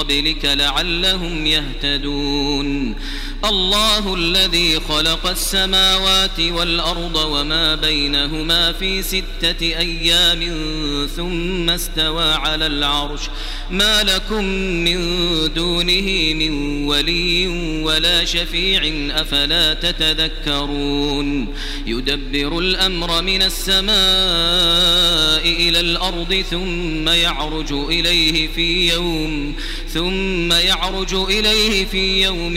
قبلك لعلهم يهتدون الله الذي خلق السماوات والأرض وما بينهما في ستة أيام ثم استوى على العرش. ما لكم من دونه من ولي ولا شفيع أفلا تتذكرون. يدبر الأمر من السماء إلى الأرض ثم يعرج إليه في يوم ثم يعرج إليه في يوم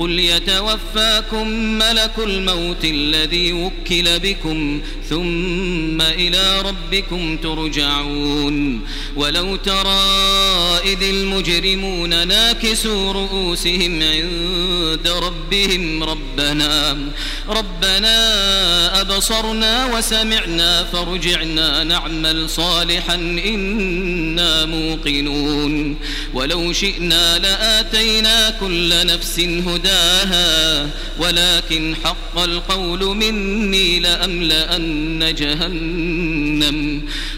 قل يتوفاكم ملك الموت الذي وكل بكم ثم إلى ربكم ترجعون. ولو ترى إذ المجرمون ناكسوا رؤوسهم عند ربهم ربنا ربنا أبصرنا وسمعنا فرجعنا نعمل صالحا إنا موقنون. ولو شئنا لآتينا كل نفس هداها ولكن حق القول مني لأملأن جهنم.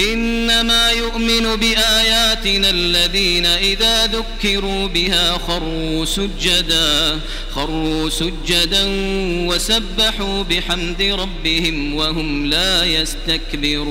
إنما يؤمن بآياتنا الذين إذا ذكروا بها خروا سجدا خروا سجدا وسبحوا بحمد ربهم وهم لا يستكبرون.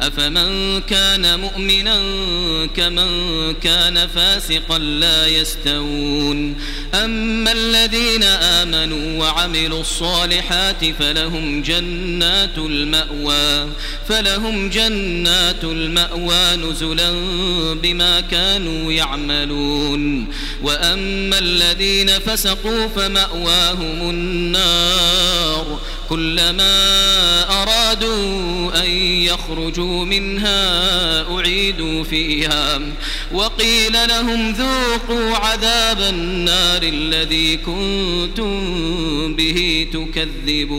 أفمن كان مؤمنا كمن كان فاسقا لا يستوون أما الذين آمنوا وعملوا الصالحات فلهم جنات المأوى فلهم جنات المأوى نزلا بما كانوا يعملون وأما الذين فسقوا فمأواهم النار كلما أرادوا يخرجوا منها أعيدوا فيها. وقيل لهم ذوقوا عذاب النار الذي كنتم به تكذبون.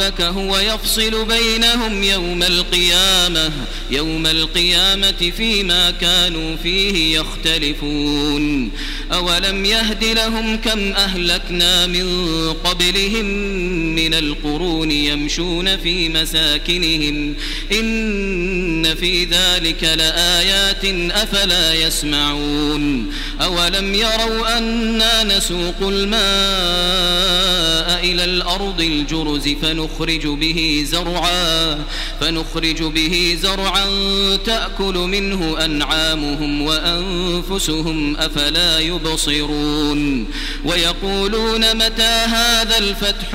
ربك هو يفصل بينهم يوم القيامة يوم القيامة فيما كانوا فيه يختلفون. أولم يهد لهم كم أهلكنا من قبلهم من القرون يمشون في مساكنهم إن في ذلك لآيات أفلا يسمعون أولم يروا أنا نسوق الماء إلى الأرض الجرز فنخرج به زرعا فنخرج به زرعا تأكل منه أنعامهم وأنفسهم أفلا يبصرون ويقولون متى هذا الفتح